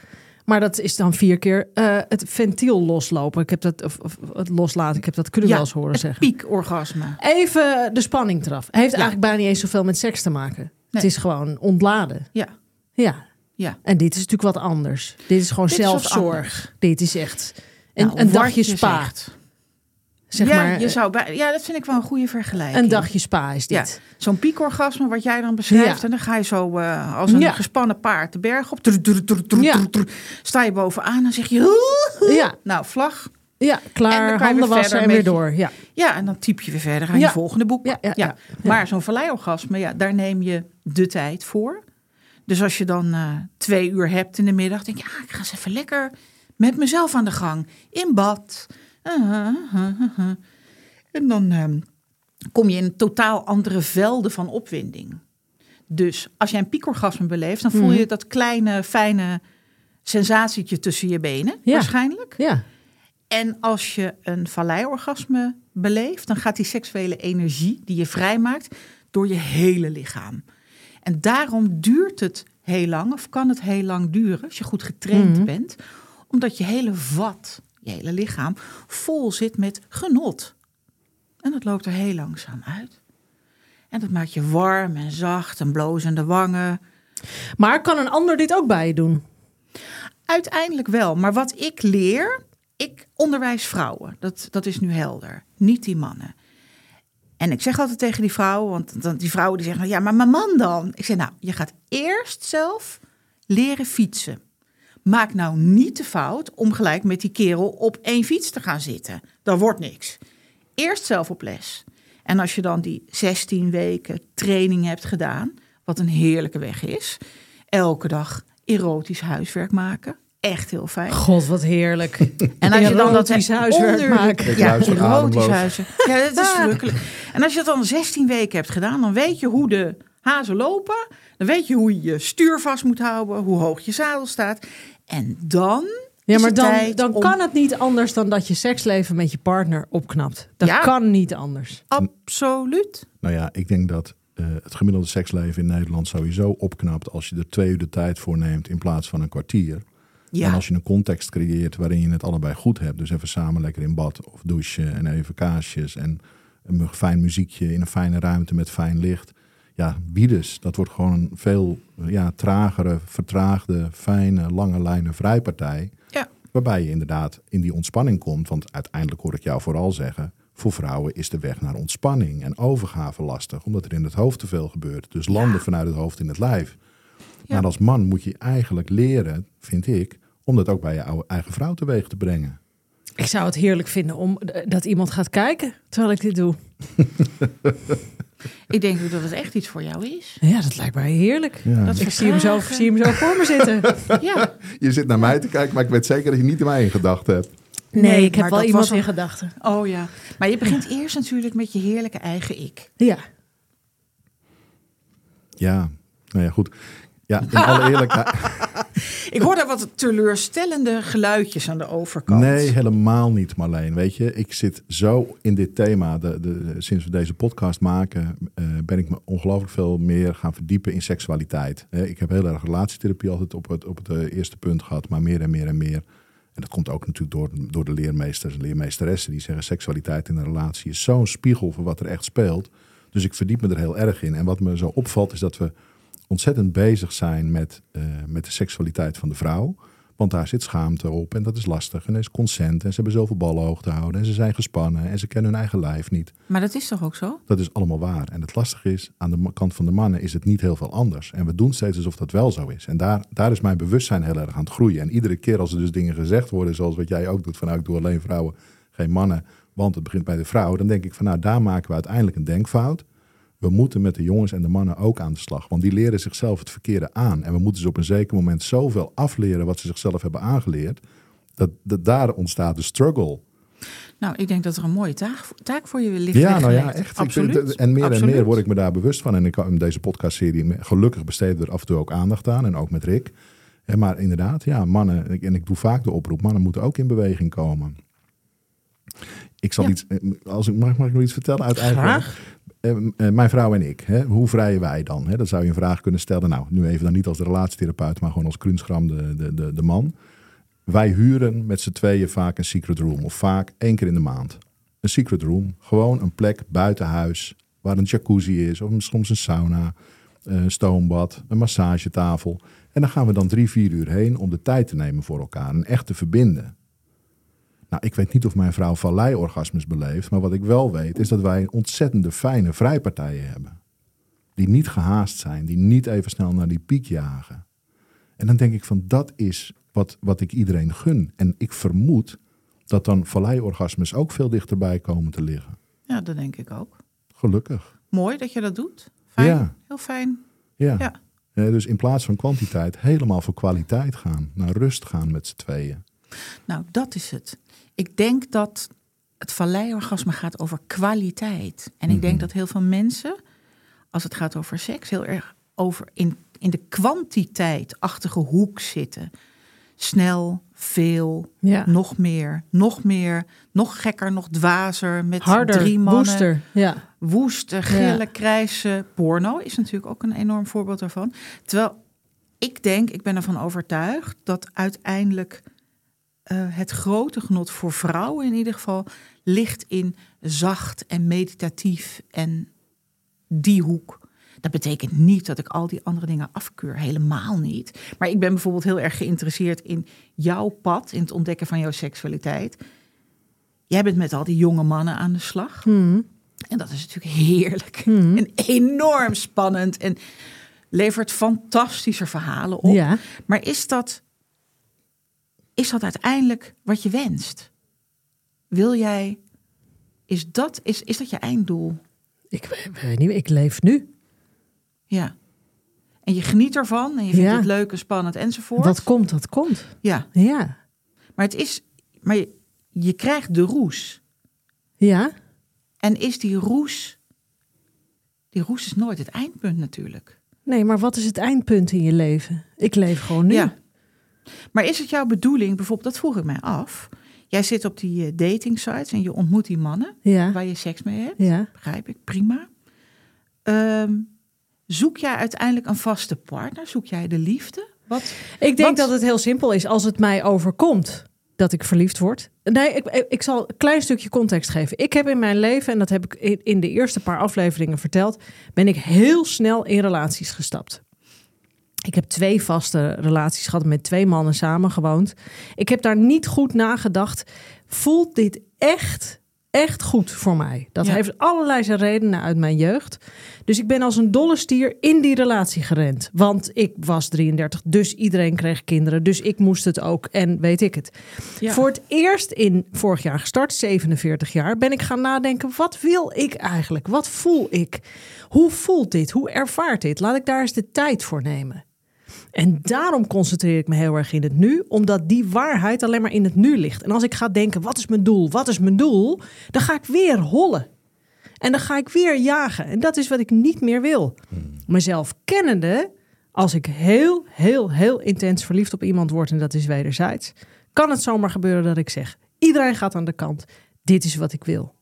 Maar dat is dan vier keer eh, het ventiel loslopen. Ik heb dat, of, of het loslaten, ik heb dat kunnen wel eens horen zeggen. piekorgasme. Even de spanning eraf. Heeft Ja. eigenlijk bijna niet eens zoveel met seks te maken. Het is gewoon ontladen. Ja, Ja. ja. En dit is natuurlijk wat anders. Dit is gewoon Dit zelfzorg. dit is echt een, Nou, een wat dagje je spa. zegt. Zeg ja, maar, je zou bij, ja, dat vind ik wel een goede vergelijking. een dagje spa is Ja, dit. zo'n piekorgasme wat jij dan beschrijft. Ja. En dan ga je zo eh, als een Ja. gespannen paard de berg op. Ja. Sta je bovenaan en zeg je... Ja, Nou, vlag. ja En klaar, je handen weer wassen en weer door. Ja. Ja, en dan typ je weer verder aan Ja. je volgende boek. Ja, ja, ja. Maar zo'n valleiorgasme, ja, daar neem je de tijd voor. Dus als je dan eh, twee uur hebt in de middag, denk je, ah, ik ga eens even lekker met mezelf aan de gang. In bad. En dan ehm, kom je in totaal andere velden van opwinding. Dus als jij een piekorgasme beleeft, dan voel je Mhm. dat kleine, fijne sensatietje tussen je benen, Ja. waarschijnlijk. ja. En als je een valleiorgasme beleeft, dan gaat die seksuele energie die je vrijmaakt door je hele lichaam. En daarom duurt het heel lang, of kan het heel lang duren, als je goed getraind Mhm. bent, omdat je hele vat, je hele lichaam, vol zit met genot. En dat loopt er heel langzaam uit. En dat maakt je warm en zacht en blozende wangen. Maar kan een ander dit ook bij je doen? Uiteindelijk wel. Maar wat ik leer, ik onderwijs vrouwen. Dat, dat is nu helder. Niet die mannen. En ik zeg altijd tegen die vrouwen, want dan, die vrouwen die zeggen, ja, maar mijn man dan? Ik zeg, nou, je gaat eerst zelf leren fietsen. Maak nou niet de fout om gelijk met die kerel op één fiets te gaan zitten. Dat wordt niks. Eerst zelf op les. En als je dan die 16 weken training hebt gedaan, wat een heerlijke weg is, elke dag erotisch huiswerk maken. Echt heel fijn. God, wat heerlijk. En als je dan dat huiswerk onder- maken. Ik Ja, erotisch huiswerk. Ja, dat is verrukkelijk. En als je dat dan 16 weken hebt gedaan, dan weet je hoe de hazen lopen. Dan weet je hoe je je stuur vast moet houden, hoe hoog je zadel staat. En dan Ja, maar dan, dan om- kan het niet anders dan dat je seksleven met je partner opknapt. Dat Ja. kan niet anders. Absoluut. Nou ja, ik denk dat eh, het gemiddelde seksleven in Nederland sowieso opknapt als je er twee uur de tijd voor neemt in plaats van een kwartier. Ja. En als je een context creëert waarin je het allebei goed hebt. Dus even samen lekker in bad of douchen en even kaasjes en een fijn muziekje in een fijne ruimte met fijn licht. Ja, bieders, dat wordt gewoon een veel ja, tragere, vertraagde, fijne, lange lijnen vrijpartij. Ja. Waarbij je inderdaad in die ontspanning komt. Want uiteindelijk hoor ik jou vooral zeggen... voor vrouwen is de weg naar ontspanning en overgave lastig. Omdat er in het hoofd te veel gebeurt. Dus landen vanuit het hoofd in het lijf. Ja. Maar als man moet je eigenlijk leren, vind ik... om dat ook bij je oude- eigen vrouw teweeg te brengen. Ik zou het heerlijk vinden om eh, dat iemand gaat kijken terwijl ik dit doe. Ik denk dat het echt iets voor jou is. Ja, dat lijkt mij heerlijk. Ja. Dat Ik zie hem, zo, zie hem zo voor me zitten. Ja. Je zit naar mij te kijken, maar ik weet zeker dat je niet mij in gedachten hebt. Nee, ik heb wel iemand in gedachten. Oh ja. Maar je begint eerst natuurlijk met je heerlijke eigen ik. Ja. Ja, nou ja, goed. Ja, in alle eerlijkheid. Ik hoor daar wat teleurstellende geluidjes aan de overkant. Nee, helemaal niet, Marleen. Weet je, ik zit zo in dit thema. De, de, sinds we deze podcast maken, eh, ben ik me ongelooflijk veel meer gaan verdiepen in seksualiteit. Ik heb heel erg relatietherapie altijd op het, op het eh, eerste punt gehad, maar meer en meer en meer. En dat komt ook natuurlijk door, door de leermeesters en leermeesteressen die zeggen seksualiteit in een relatie is zo'n spiegel voor wat er echt speelt. Dus ik verdiep me er heel erg in. En wat me zo opvalt is dat we ontzettend bezig zijn met, uh, met de seksualiteit van de vrouw. Want daar zit schaamte op en dat is lastig. En er is consent en ze hebben zoveel ballen hoog te houden. En ze zijn gespannen en ze kennen hun eigen lijf niet. Maar dat is toch ook zo? Dat is allemaal waar. En het lastige is, aan de kant van de mannen is het niet heel veel anders. En we doen steeds alsof dat wel zo is. En daar, daar is mijn bewustzijn heel erg aan het groeien. En iedere keer als er dus dingen gezegd worden, zoals wat jij ook doet, van nou, ik doe alleen vrouwen, geen mannen, want het begint bij de vrouw. Dan denk ik van nou, daar maken we uiteindelijk een denkfout we moeten met de jongens en de mannen ook aan de slag. Want die leren zichzelf het verkeerde aan. En we moeten ze op een zeker moment zoveel afleren wat ze zichzelf hebben aangeleerd. Dat, dat daar ontstaat de struggle. Nou, ik denk dat er een mooie taak, taak voor je ligt. Ja, nou ja, echt. Absoluut. en meer en meer word ik me daar bewust van. En ik in deze podcastserie gelukkig besteden we er af en toe ook aandacht aan. En ook met Rick. Maar inderdaad, ja, mannen, en ik doe vaak de oproep, mannen moeten ook in beweging komen. Ik zal iets, eh, als ik mag, mag ik nog iets vertellen uit eigen. Graag. Uh, mijn vrouw en ik, hè, hoe vrijen wij dan? Hè? Dat zou je een vraag kunnen stellen. Nou, nu even dan niet als de relatietherapeut, maar gewoon als Krunsgram, de, de, de, de man. Wij huren met z'n tweeën vaak een secret room. Of vaak één keer in de maand. Een secret room. Gewoon een plek buiten huis. Waar een jacuzzi is. Of soms een sauna. Een stoombad. Een massagetafel. En dan gaan we dan drie, vier uur heen om de tijd te nemen voor elkaar. En echt te verbinden. Nou, ik weet niet of mijn vrouw vallei-orgasmes beleeft, maar wat ik wel weet is dat wij ontzettende fijne vrijpartijen hebben. Die niet gehaast zijn, die niet even snel naar die piek jagen. En dan denk ik van dat is wat, wat ik iedereen gun. En ik vermoed dat dan vallei-orgasmes ook veel dichterbij komen te liggen. Ja, dat denk ik ook. Gelukkig. Mooi dat je dat doet. Fijn, ja. heel fijn. Ja. ja. dus in plaats van kwantiteit helemaal voor kwaliteit gaan. Naar rust gaan met z'n tweeën. Nou, dat is het. Ik denk dat het valleiorgasme gaat over kwaliteit. En ik denk mhm. dat heel veel mensen, als het gaat over seks, heel erg over in, in de kwantiteitachtige hoek zitten. Snel, veel, nog meer, nog meer, nog gekker, nog dwazer. Met Harder, drie mannen. Woester, ja. Woeste, gillen, ja. krijsen. Porno is natuurlijk ook een enorm voorbeeld daarvan. Terwijl ik denk, ik ben ervan overtuigd dat uiteindelijk uh, het grote genot voor vrouwen in ieder geval ligt in zacht en meditatief en die hoek. Dat betekent niet dat ik al die andere dingen afkeur, helemaal niet. Maar ik ben bijvoorbeeld heel erg geïnteresseerd in jouw pad, in het ontdekken van jouw seksualiteit. Jij bent met al die jonge mannen aan de slag. Hmm. En dat is natuurlijk heerlijk hmm. en enorm spannend en levert fantastische verhalen op. Ja. Maar is dat is dat uiteindelijk wat je wenst? Wil jij, is dat, is, is dat je einddoel? Ik weet niet, ik leef nu. Ja. En je geniet ervan en je vindt het leuk en spannend enzovoort. Wat komt, dat komt. Ja. Ja. Maar het is, maar je, je krijgt de roes. Ja. En is die roes, die roes is nooit het eindpunt natuurlijk. Nee, maar wat is het eindpunt in je leven? Ik leef gewoon nu. Ja. Maar is het jouw bedoeling, bijvoorbeeld, dat vroeg ik mij af. Jij zit op die uh, dating sites en je ontmoet die mannen waar je seks mee hebt. Ja. Begrijp ik, prima. Ehm, zoek jij uiteindelijk een vaste partner? Zoek jij de liefde? Wat, ik denk dat het heel simpel is als het mij overkomt dat ik verliefd word. Nee, ik, ik zal een klein stukje context geven. Ik heb in mijn leven, en dat heb ik in de eerste paar afleveringen verteld, ben ik heel snel in relaties gestapt. Ik heb twee vaste relaties gehad, met twee mannen samen gewoond. Ik heb daar niet goed nagedacht. Voelt dit echt, echt goed voor mij? Dat heeft allerlei zijn redenen uit mijn jeugd. Dus ik ben als een dolle stier in die relatie gerend. Want ik was 33, dus iedereen kreeg kinderen. Dus ik moest het ook en weet ik het. Voor het eerst in vorig jaar gestart, 47 jaar, ben ik gaan nadenken: wat wil ik eigenlijk? Wat voel ik? Hoe voelt dit? Hoe ervaart dit? Laat ik daar eens de tijd voor nemen. En daarom concentreer ik me heel erg in het nu, omdat die waarheid alleen maar in het nu ligt. En als ik ga denken, wat is mijn doel? Wat is mijn doel? Dan ga ik weer hollen. En dan ga ik weer jagen. En dat is wat ik niet meer wil. Mezelf kennende, Als ik heel, heel, heel intens verliefd op iemand word en dat is wederzijds, kan het zomaar gebeuren dat ik zeg: iedereen gaat aan de kant. Dit is wat ik wil.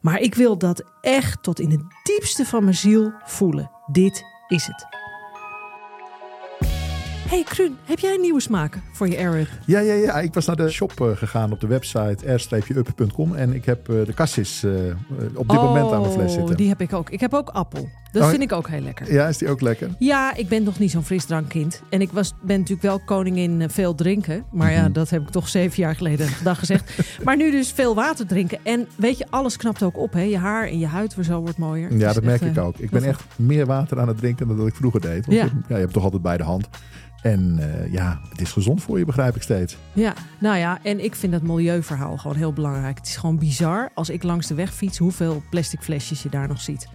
Maar ik wil dat echt tot in het diepste van mijn ziel voelen. Dit is het. Hey Krun, heb jij een nieuwe smaak voor je Up? Ja, ja, ja. Ik was naar de shop eh, gegaan op de website r-up.com. En ik heb eh, de cassis eh, op dit moment aan de fles zitten. Oh, die heb ik ook. Ik heb ook appel. Dat Oh, vind ik ook heel lekker. Ja, is die ook lekker? Ja, ik ben nog niet zo'n frisdrankkind. En ik was, ben natuurlijk wel koningin veel drinken. Maar ja, Mhm. dat heb ik toch zeven jaar geleden dag gezegd. maar nu dus veel water drinken. En weet je, alles knapt ook op. Hè? Je haar en je huid zo wordt mooier. Ja, is dat merk echt, ik ook. Ik ben echt meer water aan het drinken dan dat ik vroeger deed. Want Ja. je, ja, je hebt toch altijd bij de hand. En eh, ja, het is gezond voor je, begrijp ik steeds. Ja, nou ja, en ik vind dat milieuverhaal gewoon heel belangrijk. Het is gewoon bizar als ik langs de weg fiets hoeveel plastic flesjes je daar nog ziet.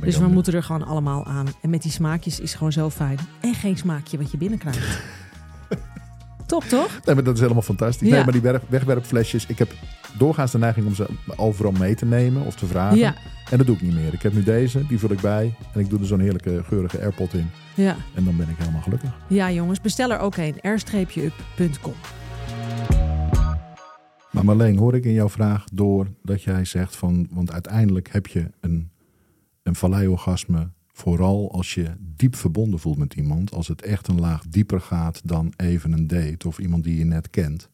Dus we moeten er gewoon allemaal aan. En met die smaakjes is gewoon zo fijn. En geen smaakje wat je binnenkrijgt. Top toch? Nee, maar dat is helemaal fantastisch. Ja. Nee, maar die weg- wegwerpflesjes, ik heb doorgaans de neiging om ze overal mee te nemen of te vragen. Ja, En dat doe ik niet meer. Ik heb nu deze, die vul ik bij. En ik doe er zo'n heerlijke geurige airpot in. ja. En dan ben ik helemaal gelukkig. ja jongens, bestel er ook een. r-up.com. Maar Marleen, hoor ik in jouw vraag door dat jij zegt van... Want uiteindelijk heb je een, een valleiorgasme vooral als je diep verbonden voelt met iemand. Als het echt een laag dieper gaat dan even een date of iemand die je net kent.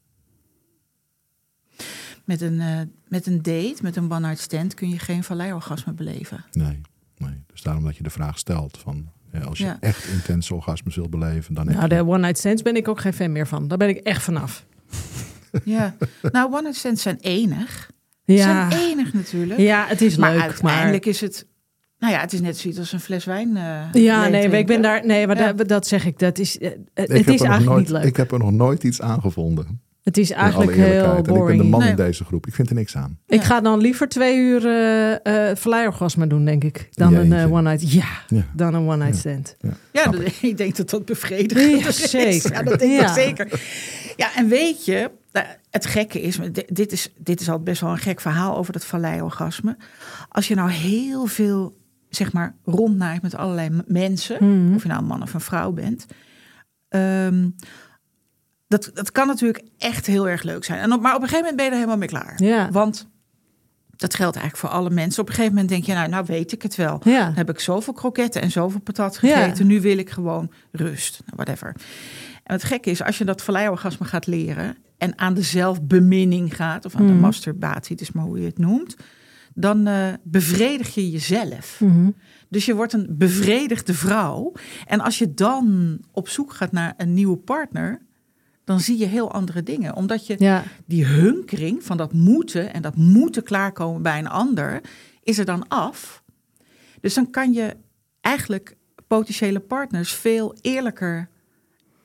Met een, eh, met een date, met een one-night stand, kun je geen valleiorgasme beleven. Nee, nee. Dus daarom dat je de vraag stelt van... ja, als je Ja. echt intense orgasmes wil beleven, dan heb Nou, je... de one-night stands ben ik ook geen fan meer van. Daar ben ik echt vanaf. Ja. nou, one-night stands zijn enig. Ja, Zijn enig natuurlijk. ja het is maar leuk. uiteindelijk is het... Nou ja, het is net zoiets als een fles wijn. eh, Ja, nee, maar ik ben daar. Nee, maar Ja. dat zeg ik. Dat is, eh, het is eigenlijk nooit, niet leuk. Ik heb er nog nooit iets aangevonden. Het is eigenlijk heel En ik ben de boring. man Nee. in deze groep. Ik vind er niks aan. Ik ga dan liever twee uur eh eh verleiorgasme doen, denk ik. Dan een eh, one-night. Ja, Ja. dan een one-night Ja. stand. Ja, dat- ik denk dat dat bevredigend Ja, is. zeker. Ja, dat denk ik Ja. zeker. Ja, en weet je, het gekke is, dit- dit is, dit is al best wel een gek verhaal over dat valleiorgasme. Als je nou heel veel, zeg maar, rondnaait met allerlei mensen, Mhm. of je nou een man of een vrouw bent, ehm, dat, dat kan natuurlijk echt heel erg leuk zijn. En op, maar op een gegeven moment ben je er helemaal mee klaar. Ja. Want dat geldt eigenlijk voor alle mensen. Op een gegeven moment denk je, nou, nou weet ik het wel. Ja. Dan heb ik zoveel kroketten en zoveel patat Ja. gegeten. Nu wil ik gewoon rust. Nou, Whatever. En het gekke is, als je dat valleiorgasme gaat leren... en aan de zelfbeminning gaat... of aan de Mhm. masturbatie, het is maar hoe je het noemt... dan eh, bevredig je jezelf. Mhm. Dus je wordt een bevredigde vrouw. En als je dan op zoek gaat naar een nieuwe partner... dan zie je heel andere dingen. Omdat je ja. die hunkering van dat moeten en dat moeten klaarkomen bij een ander, is er dan af. Dus dan kan je eigenlijk potentiële partners veel eerlijker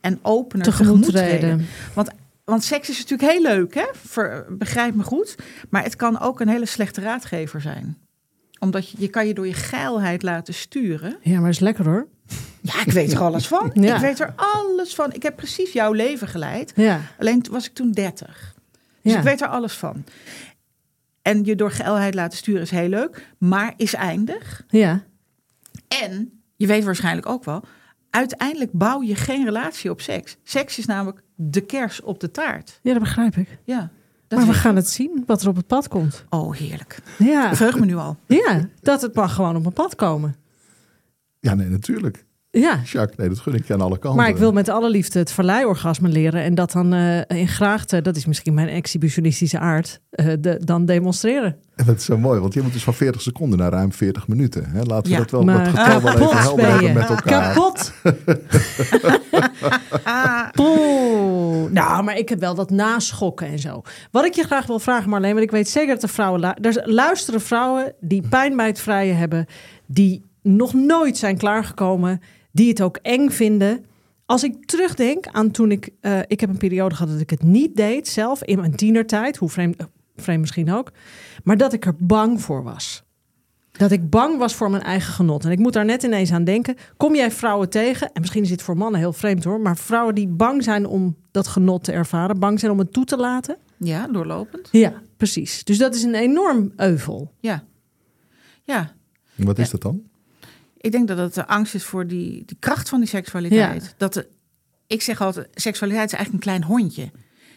en opener Tegemoet tegemoet treden. Want, want seks is natuurlijk heel leuk, hè? Ver- begrijp me goed. Maar het kan ook een hele slechte raadgever zijn. Omdat je, je kan je door je geilheid laten sturen. Ja, maar is lekker hoor. Ja, ik weet er alles van. Ja. Ik weet er alles van. Ik heb precies jouw leven geleid. Ja. Alleen was ik toen 30. Dus Ja. ik weet er alles van. En je door geilheid laten sturen is heel leuk, maar is eindig. Ja. En je weet waarschijnlijk ook wel, uiteindelijk bouw je geen relatie op seks. Seks is namelijk de kers op de taart. ja, dat begrijp ik. Ja. Maar we gaan het zien wat er op het pad komt. Oh, heerlijk. Ja. Ik verheug me nu al. ja, dat het mag gewoon op mijn pad komen. Ja, nee, natuurlijk. Ja. Jacques, nee, dat gun ik je aan alle kanten. Maar ik wil met alle liefde het verleiorgasme leren. En dat dan eh, in graagte, dat is misschien mijn exhibitionistische aard, eh, de, dan demonstreren. En dat is zo mooi, want je moet dus van 40 seconden naar ruim 40 minuten. Hè? Laten we dat wel maar dat getal wel even helder ben hebben met elkaar. Kapot! Poeh. Nou, maar ik heb wel dat naschokken en zo. Wat ik je graag wil vragen, Marleen, want ik weet zeker dat er vrouwen... lu- Er luisteren vrouwen die pijn bij het vrije hebben... die nog nooit zijn klaargekomen, die het ook eng vinden... Als ik terugdenk aan toen ik... eh, ik heb een periode gehad dat ik het niet deed zelf in mijn tienertijd. Hoe vreemd, eh, vreemd misschien ook. Maar dat ik er bang voor was. Dat ik bang was voor mijn eigen genot. En ik moet daar net ineens aan denken. Kom jij vrouwen tegen, en misschien is dit voor mannen heel vreemd hoor, maar vrouwen die bang zijn om dat genot te ervaren, bang zijn om het toe te laten? Ja, doorlopend. Ja, precies. Dus dat is een enorm euvel. Ja. Ja. Wat is Ja. dat dan? Ik denk dat het de angst is voor die, die kracht van die seksualiteit. Ja. Dat de, ik zeg altijd, seksualiteit is eigenlijk een klein hondje.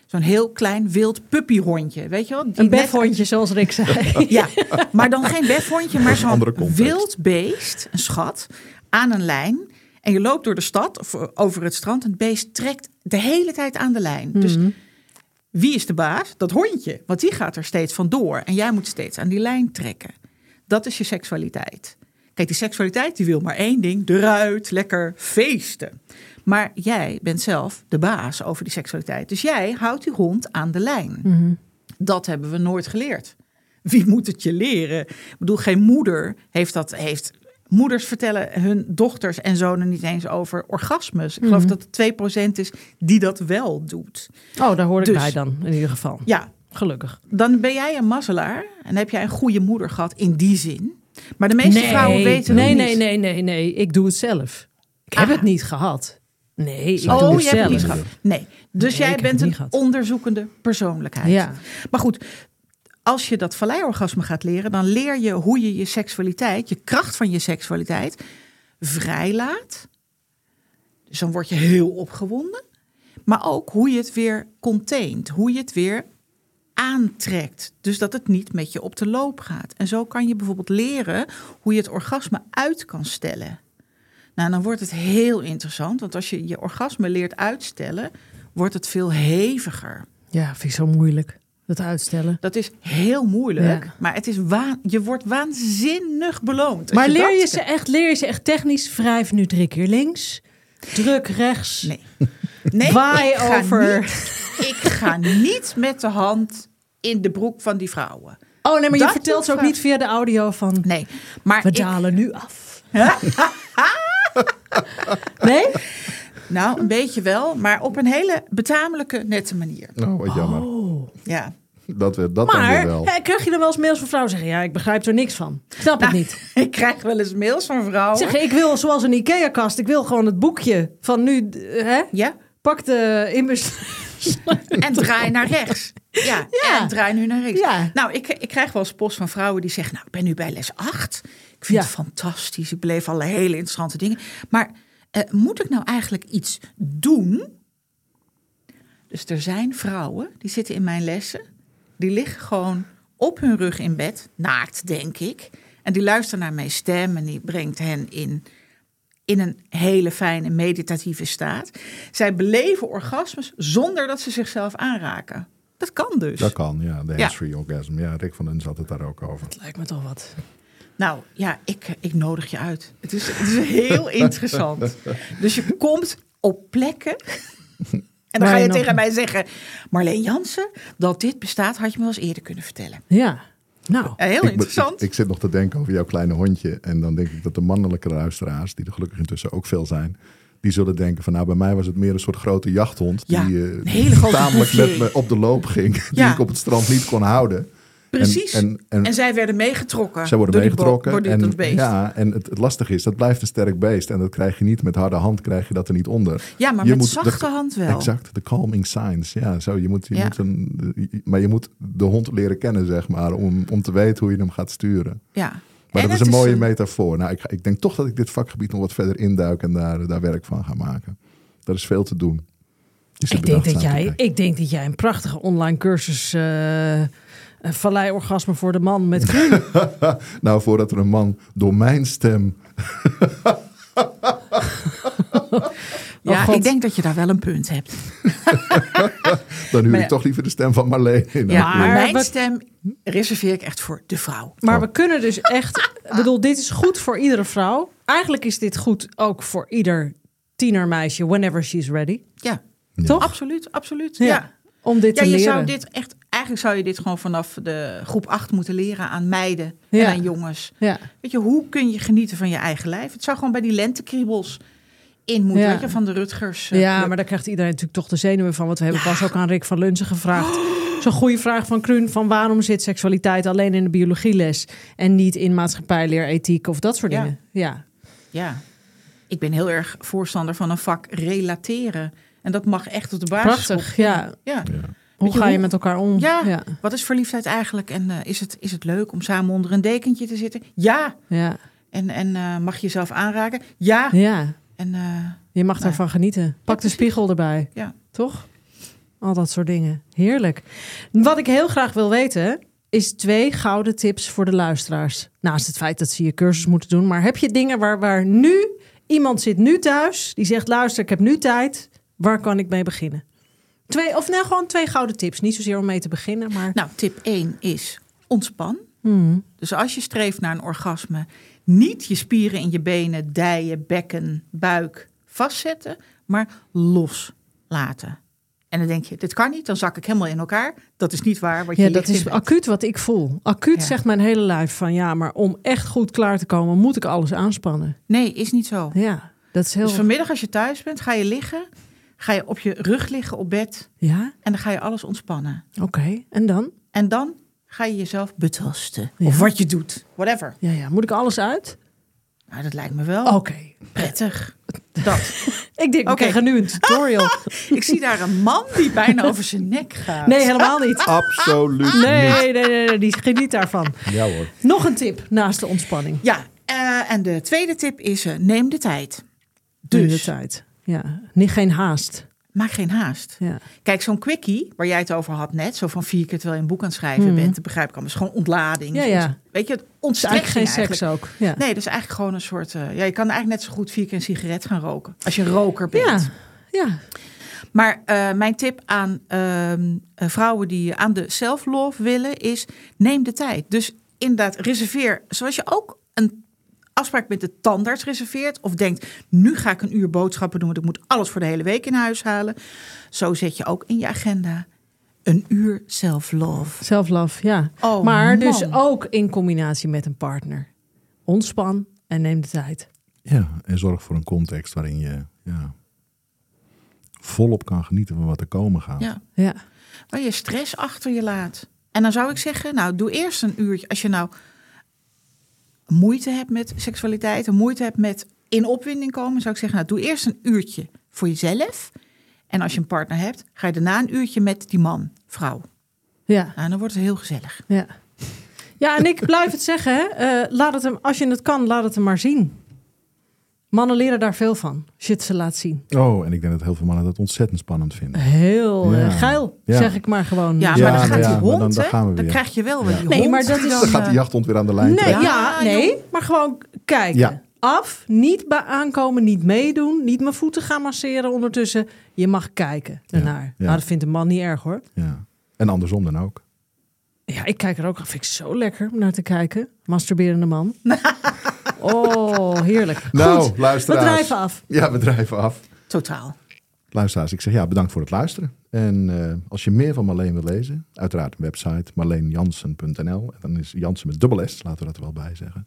Zo'n heel klein wild puppyhondje, weet je wel? Die Een net- befhondje, zoals Rick zei. Ja, maar dan geen befhondje, maar zo'n wild beest, een schat, aan een lijn. En je loopt door de stad of over het strand en het beest trekt de hele tijd aan de lijn. Dus Mhm. wie is de baas? Dat hondje, want die gaat er steeds vandoor. En jij moet steeds aan die lijn trekken. Dat is je seksualiteit. Kijk, die seksualiteit die wil maar één ding, eruit, lekker feesten. Maar jij bent zelf de baas over die seksualiteit. Dus jij houdt die hond aan de lijn. Mhm. Dat hebben we nooit geleerd. Wie moet het je leren? Ik bedoel, geen moeder heeft dat. Heeft, moeders vertellen hun dochters en zonen niet eens over orgasmes. Ik geloof dat het 2% is die dat wel doet. Oh, daar hoor ik Dus- bij dan, in ieder geval. Ja, Gelukkig. dan ben jij een mazzelaar en heb jij een goede moeder gehad in die zin. Maar de meeste vrouwen weten nee, het nee, niet. nee, nee, nee. Ik doe het zelf. Ik heb Ah. het niet gehad. Nee, ik Oh, doe Oh, het je hebt het niet gehad. Nee, dus Nee, jij bent een onderzoekende persoonlijkheid. Ja. Maar goed, als je dat valleiorgasme gaat leren, dan leer je hoe je je seksualiteit, je kracht van je seksualiteit, vrijlaat. Dus dan word je heel opgewonden. Maar ook hoe je het weer containt, hoe je het weer aantrekt. Dus dat het niet met je op de loop gaat. En zo kan je bijvoorbeeld leren hoe je het orgasme uit kan stellen. Nou, dan wordt het heel interessant, want als je je orgasme leert uitstellen, wordt het veel heviger. Ja, vind ik zo moeilijk. Dat uitstellen. Dat is heel moeilijk, Ja. maar het is wa- je wordt waanzinnig beloond. Maar leer je ze echt, leer je ze echt technisch? Wrijf nu drie keer links. Druk rechts. Nee. Nee, Waai ik ga over. niet- ik ga niet met de hand in de broek van die vrouwen. Oh nee, maar je vertelt ze ook niet via de audio van... Nee, maar We ik, dalen nu af. nee? nou een beetje wel, maar op een hele betamelijke, nette manier. Oh, wat jammer. Ja. Dat, we, dat dan weer Maar wel. hè, krijg je dan wel eens mails van vrouwen zeggen... ja, ik begrijp er niks van. Ik snap het Nou, niet. Ik krijg wel eens mails van vrouwen. Zeggen, ik wil zoals een IKEA-kast. Ik wil gewoon het boekje van nu... d- Hè? Ja, Pak de immers... en draai naar rechts. Ja, Ja. en draai nu naar rechts. Ja. Nou, ik, ik krijg wel eens post van vrouwen die zeggen... nou, ik ben nu bij les 8. Ik vind Ja. het fantastisch. Ik beleef alle hele interessante dingen. Maar eh, moet ik nou eigenlijk iets doen? Dus er zijn vrouwen die zitten in mijn lessen... die liggen gewoon op hun rug in bed, naakt denk ik... en die luisteren naar mijn stem en die brengt hen in... In een hele fijne meditatieve staat. Zij beleven orgasmes zonder dat ze zichzelf aanraken. Dat kan dus. Dat kan, ja. De Ja. hands-free orgasm. Ja, Rick van den zat het daar ook over. Lijkt me toch wat. Nou ja, ik, ik nodig je uit. Het is, het is heel interessant. Dus je komt op plekken. En dan ga je nog- tegen mij zeggen: Marleen Jansen, dat dit bestaat, had je me wel eens eerder kunnen vertellen. Ja. Nou, Ja, heel Ik, interessant. ik, ik zit nog te denken over jouw kleine hondje. En dan denk ik dat de mannelijke luisteraars, die er gelukkig intussen ook veel zijn, die zullen denken van nou, bij mij was het meer een soort grote jachthond. Ja, die eh, een hele grote tamelijk met me op de loop ging. Die ik op het strand niet kon houden. Precies. En, En, en, zij werden meegetrokken. zij worden meegetrokken. door dit- en, dat beest. Ja, ja, en het, het lastige is, dat blijft een sterk beest. En dat krijg je niet met harde hand, krijg je dat er niet onder. maar Je met moet zachte de- hand wel. Exact, de calming signs. Ja, zo, je moet, je Ja. moet een, maar je moet de hond leren kennen, zeg maar, om, om te weten hoe je hem gaat sturen. Ja. Maar En dat is een mooie metafoor. Nou, ik, ik denk toch dat ik dit vakgebied nog wat verder induik en daar, daar werk van ga maken. Er is veel te doen. Zit ik denk, dat jij, ik denk dat jij een prachtige online cursus... eh een valleiorgasme voor de man met kruin. Nou, voordat er een man door mijn stem... Ja, Oh, God. ik denk dat je daar wel een punt hebt. Dan huur ik ja. toch liever de stem van Marleen. Ja, Maar mijn we- stem reserveer ik echt voor de vrouw. Maar Oh. we kunnen dus echt... Ik bedoel, dit is goed voor iedere vrouw. Eigenlijk is dit goed ook voor ieder tienermeisje... whenever she's ready. Ja, Toch? absoluut, absoluut. Ja. Ja. Om dit Ja, te je leren. zou dit echt, eigenlijk zou je dit gewoon vanaf de groep 8 moeten leren aan meiden Ja. en aan jongens. Ja. Weet je, hoe kun je genieten van je eigen lijf? Het zou gewoon bij die lentekriebels in moeten, Ja. weet je, van de Rutgers. eh, Ja, club. maar daar krijgt iedereen natuurlijk toch de zenuwen van. Want we hebben pas ook aan Rick van Lunzen gevraagd. Zo'n goede vraag van Kruun. Van waarom zit seksualiteit alleen in de biologieles... en niet in maatschappijleer, ethiek of dat soort Ja. dingen? Ja. Ja, ik ben heel erg voorstander van een vak relateren. En dat mag echt op de basis. Prachtig, ja. ja. Hoe ga je met elkaar om? Ja. Ja. Wat is verliefdheid eigenlijk? En eh, is, het, is het leuk om samen onder een dekentje te zitten? Ja, ja. En, en eh, mag je jezelf aanraken? Ja. Ja, En eh, je mag Nou. daarvan genieten. Pak de spiegel erbij. Ja. Toch? Al dat soort dingen. Heerlijk. Wat ik heel graag wil weten, is twee gouden tips voor de luisteraars. Naast het feit dat ze je cursus moeten doen. Maar heb je dingen waar, waar nu, iemand zit nu thuis, die zegt, luister, ik heb nu tijd. Waar kan ik mee beginnen? Twee, of nou, gewoon twee gouden tips. Niet zozeer om mee te beginnen, maar... nou, tip 1 is ontspan. Hmm. Dus als je streeft naar een orgasme, niet je spieren in je benen, dijen, bekken, buik vastzetten, maar loslaten. En dan denk je, dit kan niet, dan zak ik helemaal in elkaar. Dat is niet waar. Wat Ja, je dat ligt is acuut wat ik voel. Acuut Ja. zegt mijn hele lijf van ja, maar om echt goed klaar te komen, moet ik alles aanspannen. Nee, is niet zo. Ja, dat is heel. Dus vanmiddag als je thuis bent, ga je liggen, ga je op je rug liggen op bed Ja, en dan ga je alles ontspannen. oké. En dan? En dan ga je jezelf betasten. Ja. Of wat je doet, whatever. Ja, ja. Moet ik alles uit? Nou, dat lijkt me wel Oké. prettig. Dat. Ik denk, we Oké. krijgen nu een tutorial. Ik zie daar een man die bijna over zijn nek gaat. Nee, helemaal niet. Absoluut Nee, niet. nee, nee, nee, nee, die geniet daarvan. Ja hoor. Nog een tip naast de ontspanning. Ja, eh, en de tweede tip is: eh, neem de tijd. Dus de tijd. Ja, niet geen haast. maak geen haast. Ja. Kijk, zo'n quickie waar jij het over had net, zo van vier keer terwijl je een boek aan het schrijven bent, dat begrijp ik het is gewoon ontlading. Ja, ja. Weet je, het eigenlijk geen seks eigenlijk. ook. Ja. Nee, dat is eigenlijk gewoon een soort. eh, ja, je kan eigenlijk net zo goed vier keer een sigaret gaan roken als je een roker bent. Ja, ja. Maar eh, mijn tip aan ehm, eh, vrouwen die aan de self-love willen is: neem de tijd. Dus inderdaad, reserveer. Zoals je ook een afspraak met de tandarts reserveert. Of denkt: nu ga ik een uur boodschappen doen, want ik moet alles voor de hele week in huis halen. Zo zet je ook in je agenda een uur self-love. Self-love, ja. Oh, maar dus ook in combinatie met een partner. Ontspan en neem de tijd. Ja, en zorg voor een context waarin je ja, volop kan genieten van wat er komen gaat. Ja. Ja. Waar je stress achter je laat. En dan zou ik zeggen: nou, doe eerst een uurtje. Als je nou moeite hebt met seksualiteit, en moeite hebt met in opwinding komen, zou ik zeggen: nou, doe eerst een uurtje voor jezelf. En als je een partner hebt, ga je daarna een uurtje met die man, vrouw. Ja. Nou, dan wordt het heel gezellig. Ja. Ja, en ik blijf het zeggen, hè. Eh, laat het hem, als je het kan, laat het hem maar zien. Mannen leren daar veel van, als je het ze laat zien. Oh, en ik denk dat heel veel mannen dat ontzettend spannend vinden. Heel Ja. geil, Ja. zeg ik maar gewoon. Ja, Ja, maar dan gaat ja, die hond, dan- dan gaan we dan weer. krijg je wel weer Ja. die Nee, hond. maar dat die is- dan, Dan gaat die eh, jachthond weer aan de lijn Nee, trekken. ja, nee, maar gewoon kijken. Ja. Af, niet bij aankomen, niet meedoen, niet mijn voeten gaan masseren ondertussen. Je mag kijken ernaar. ja. Nou, dat vindt een man niet erg hoor. Ja. En andersom dan ook. Ja, ik kijk er ook, vind ik zo lekker om naar te kijken. Masturberende man. oh, heerlijk. Nou, Goed, we luisteraars. drijven af. Ja, we drijven af. Totaal. Luisteraars, ik zeg ja, bedankt voor het luisteren. En eh, als je meer van Marleen wil lezen, uiteraard een website marleenjansen.nl. En dan is Jansen met dubbel S, laten we dat er wel bij zeggen.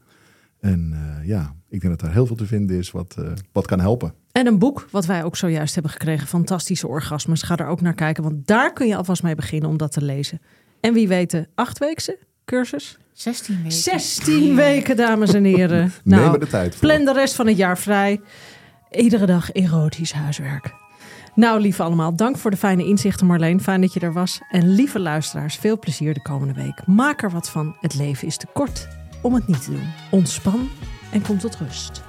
En eh, ja, ik denk dat er heel veel te vinden is wat, eh, wat kan helpen. En een boek, wat wij ook zojuist hebben gekregen, Fantastische Orgasmes. Ga er ook naar kijken, want daar kun je alvast mee beginnen om dat te lezen. En wie weet de achtweekse cursus? 16 weken. 16 weken, dames en heren. Neem Nou, er de tijd voor. plan de rest van het jaar vrij. Iedere dag erotisch huiswerk. Nou, lieve allemaal, dank voor de fijne inzichten, Marleen. Fijn dat je er was. En lieve luisteraars, veel plezier de komende week. Maak er wat van. Het leven is te kort om het niet te doen. Ontspan en kom tot rust.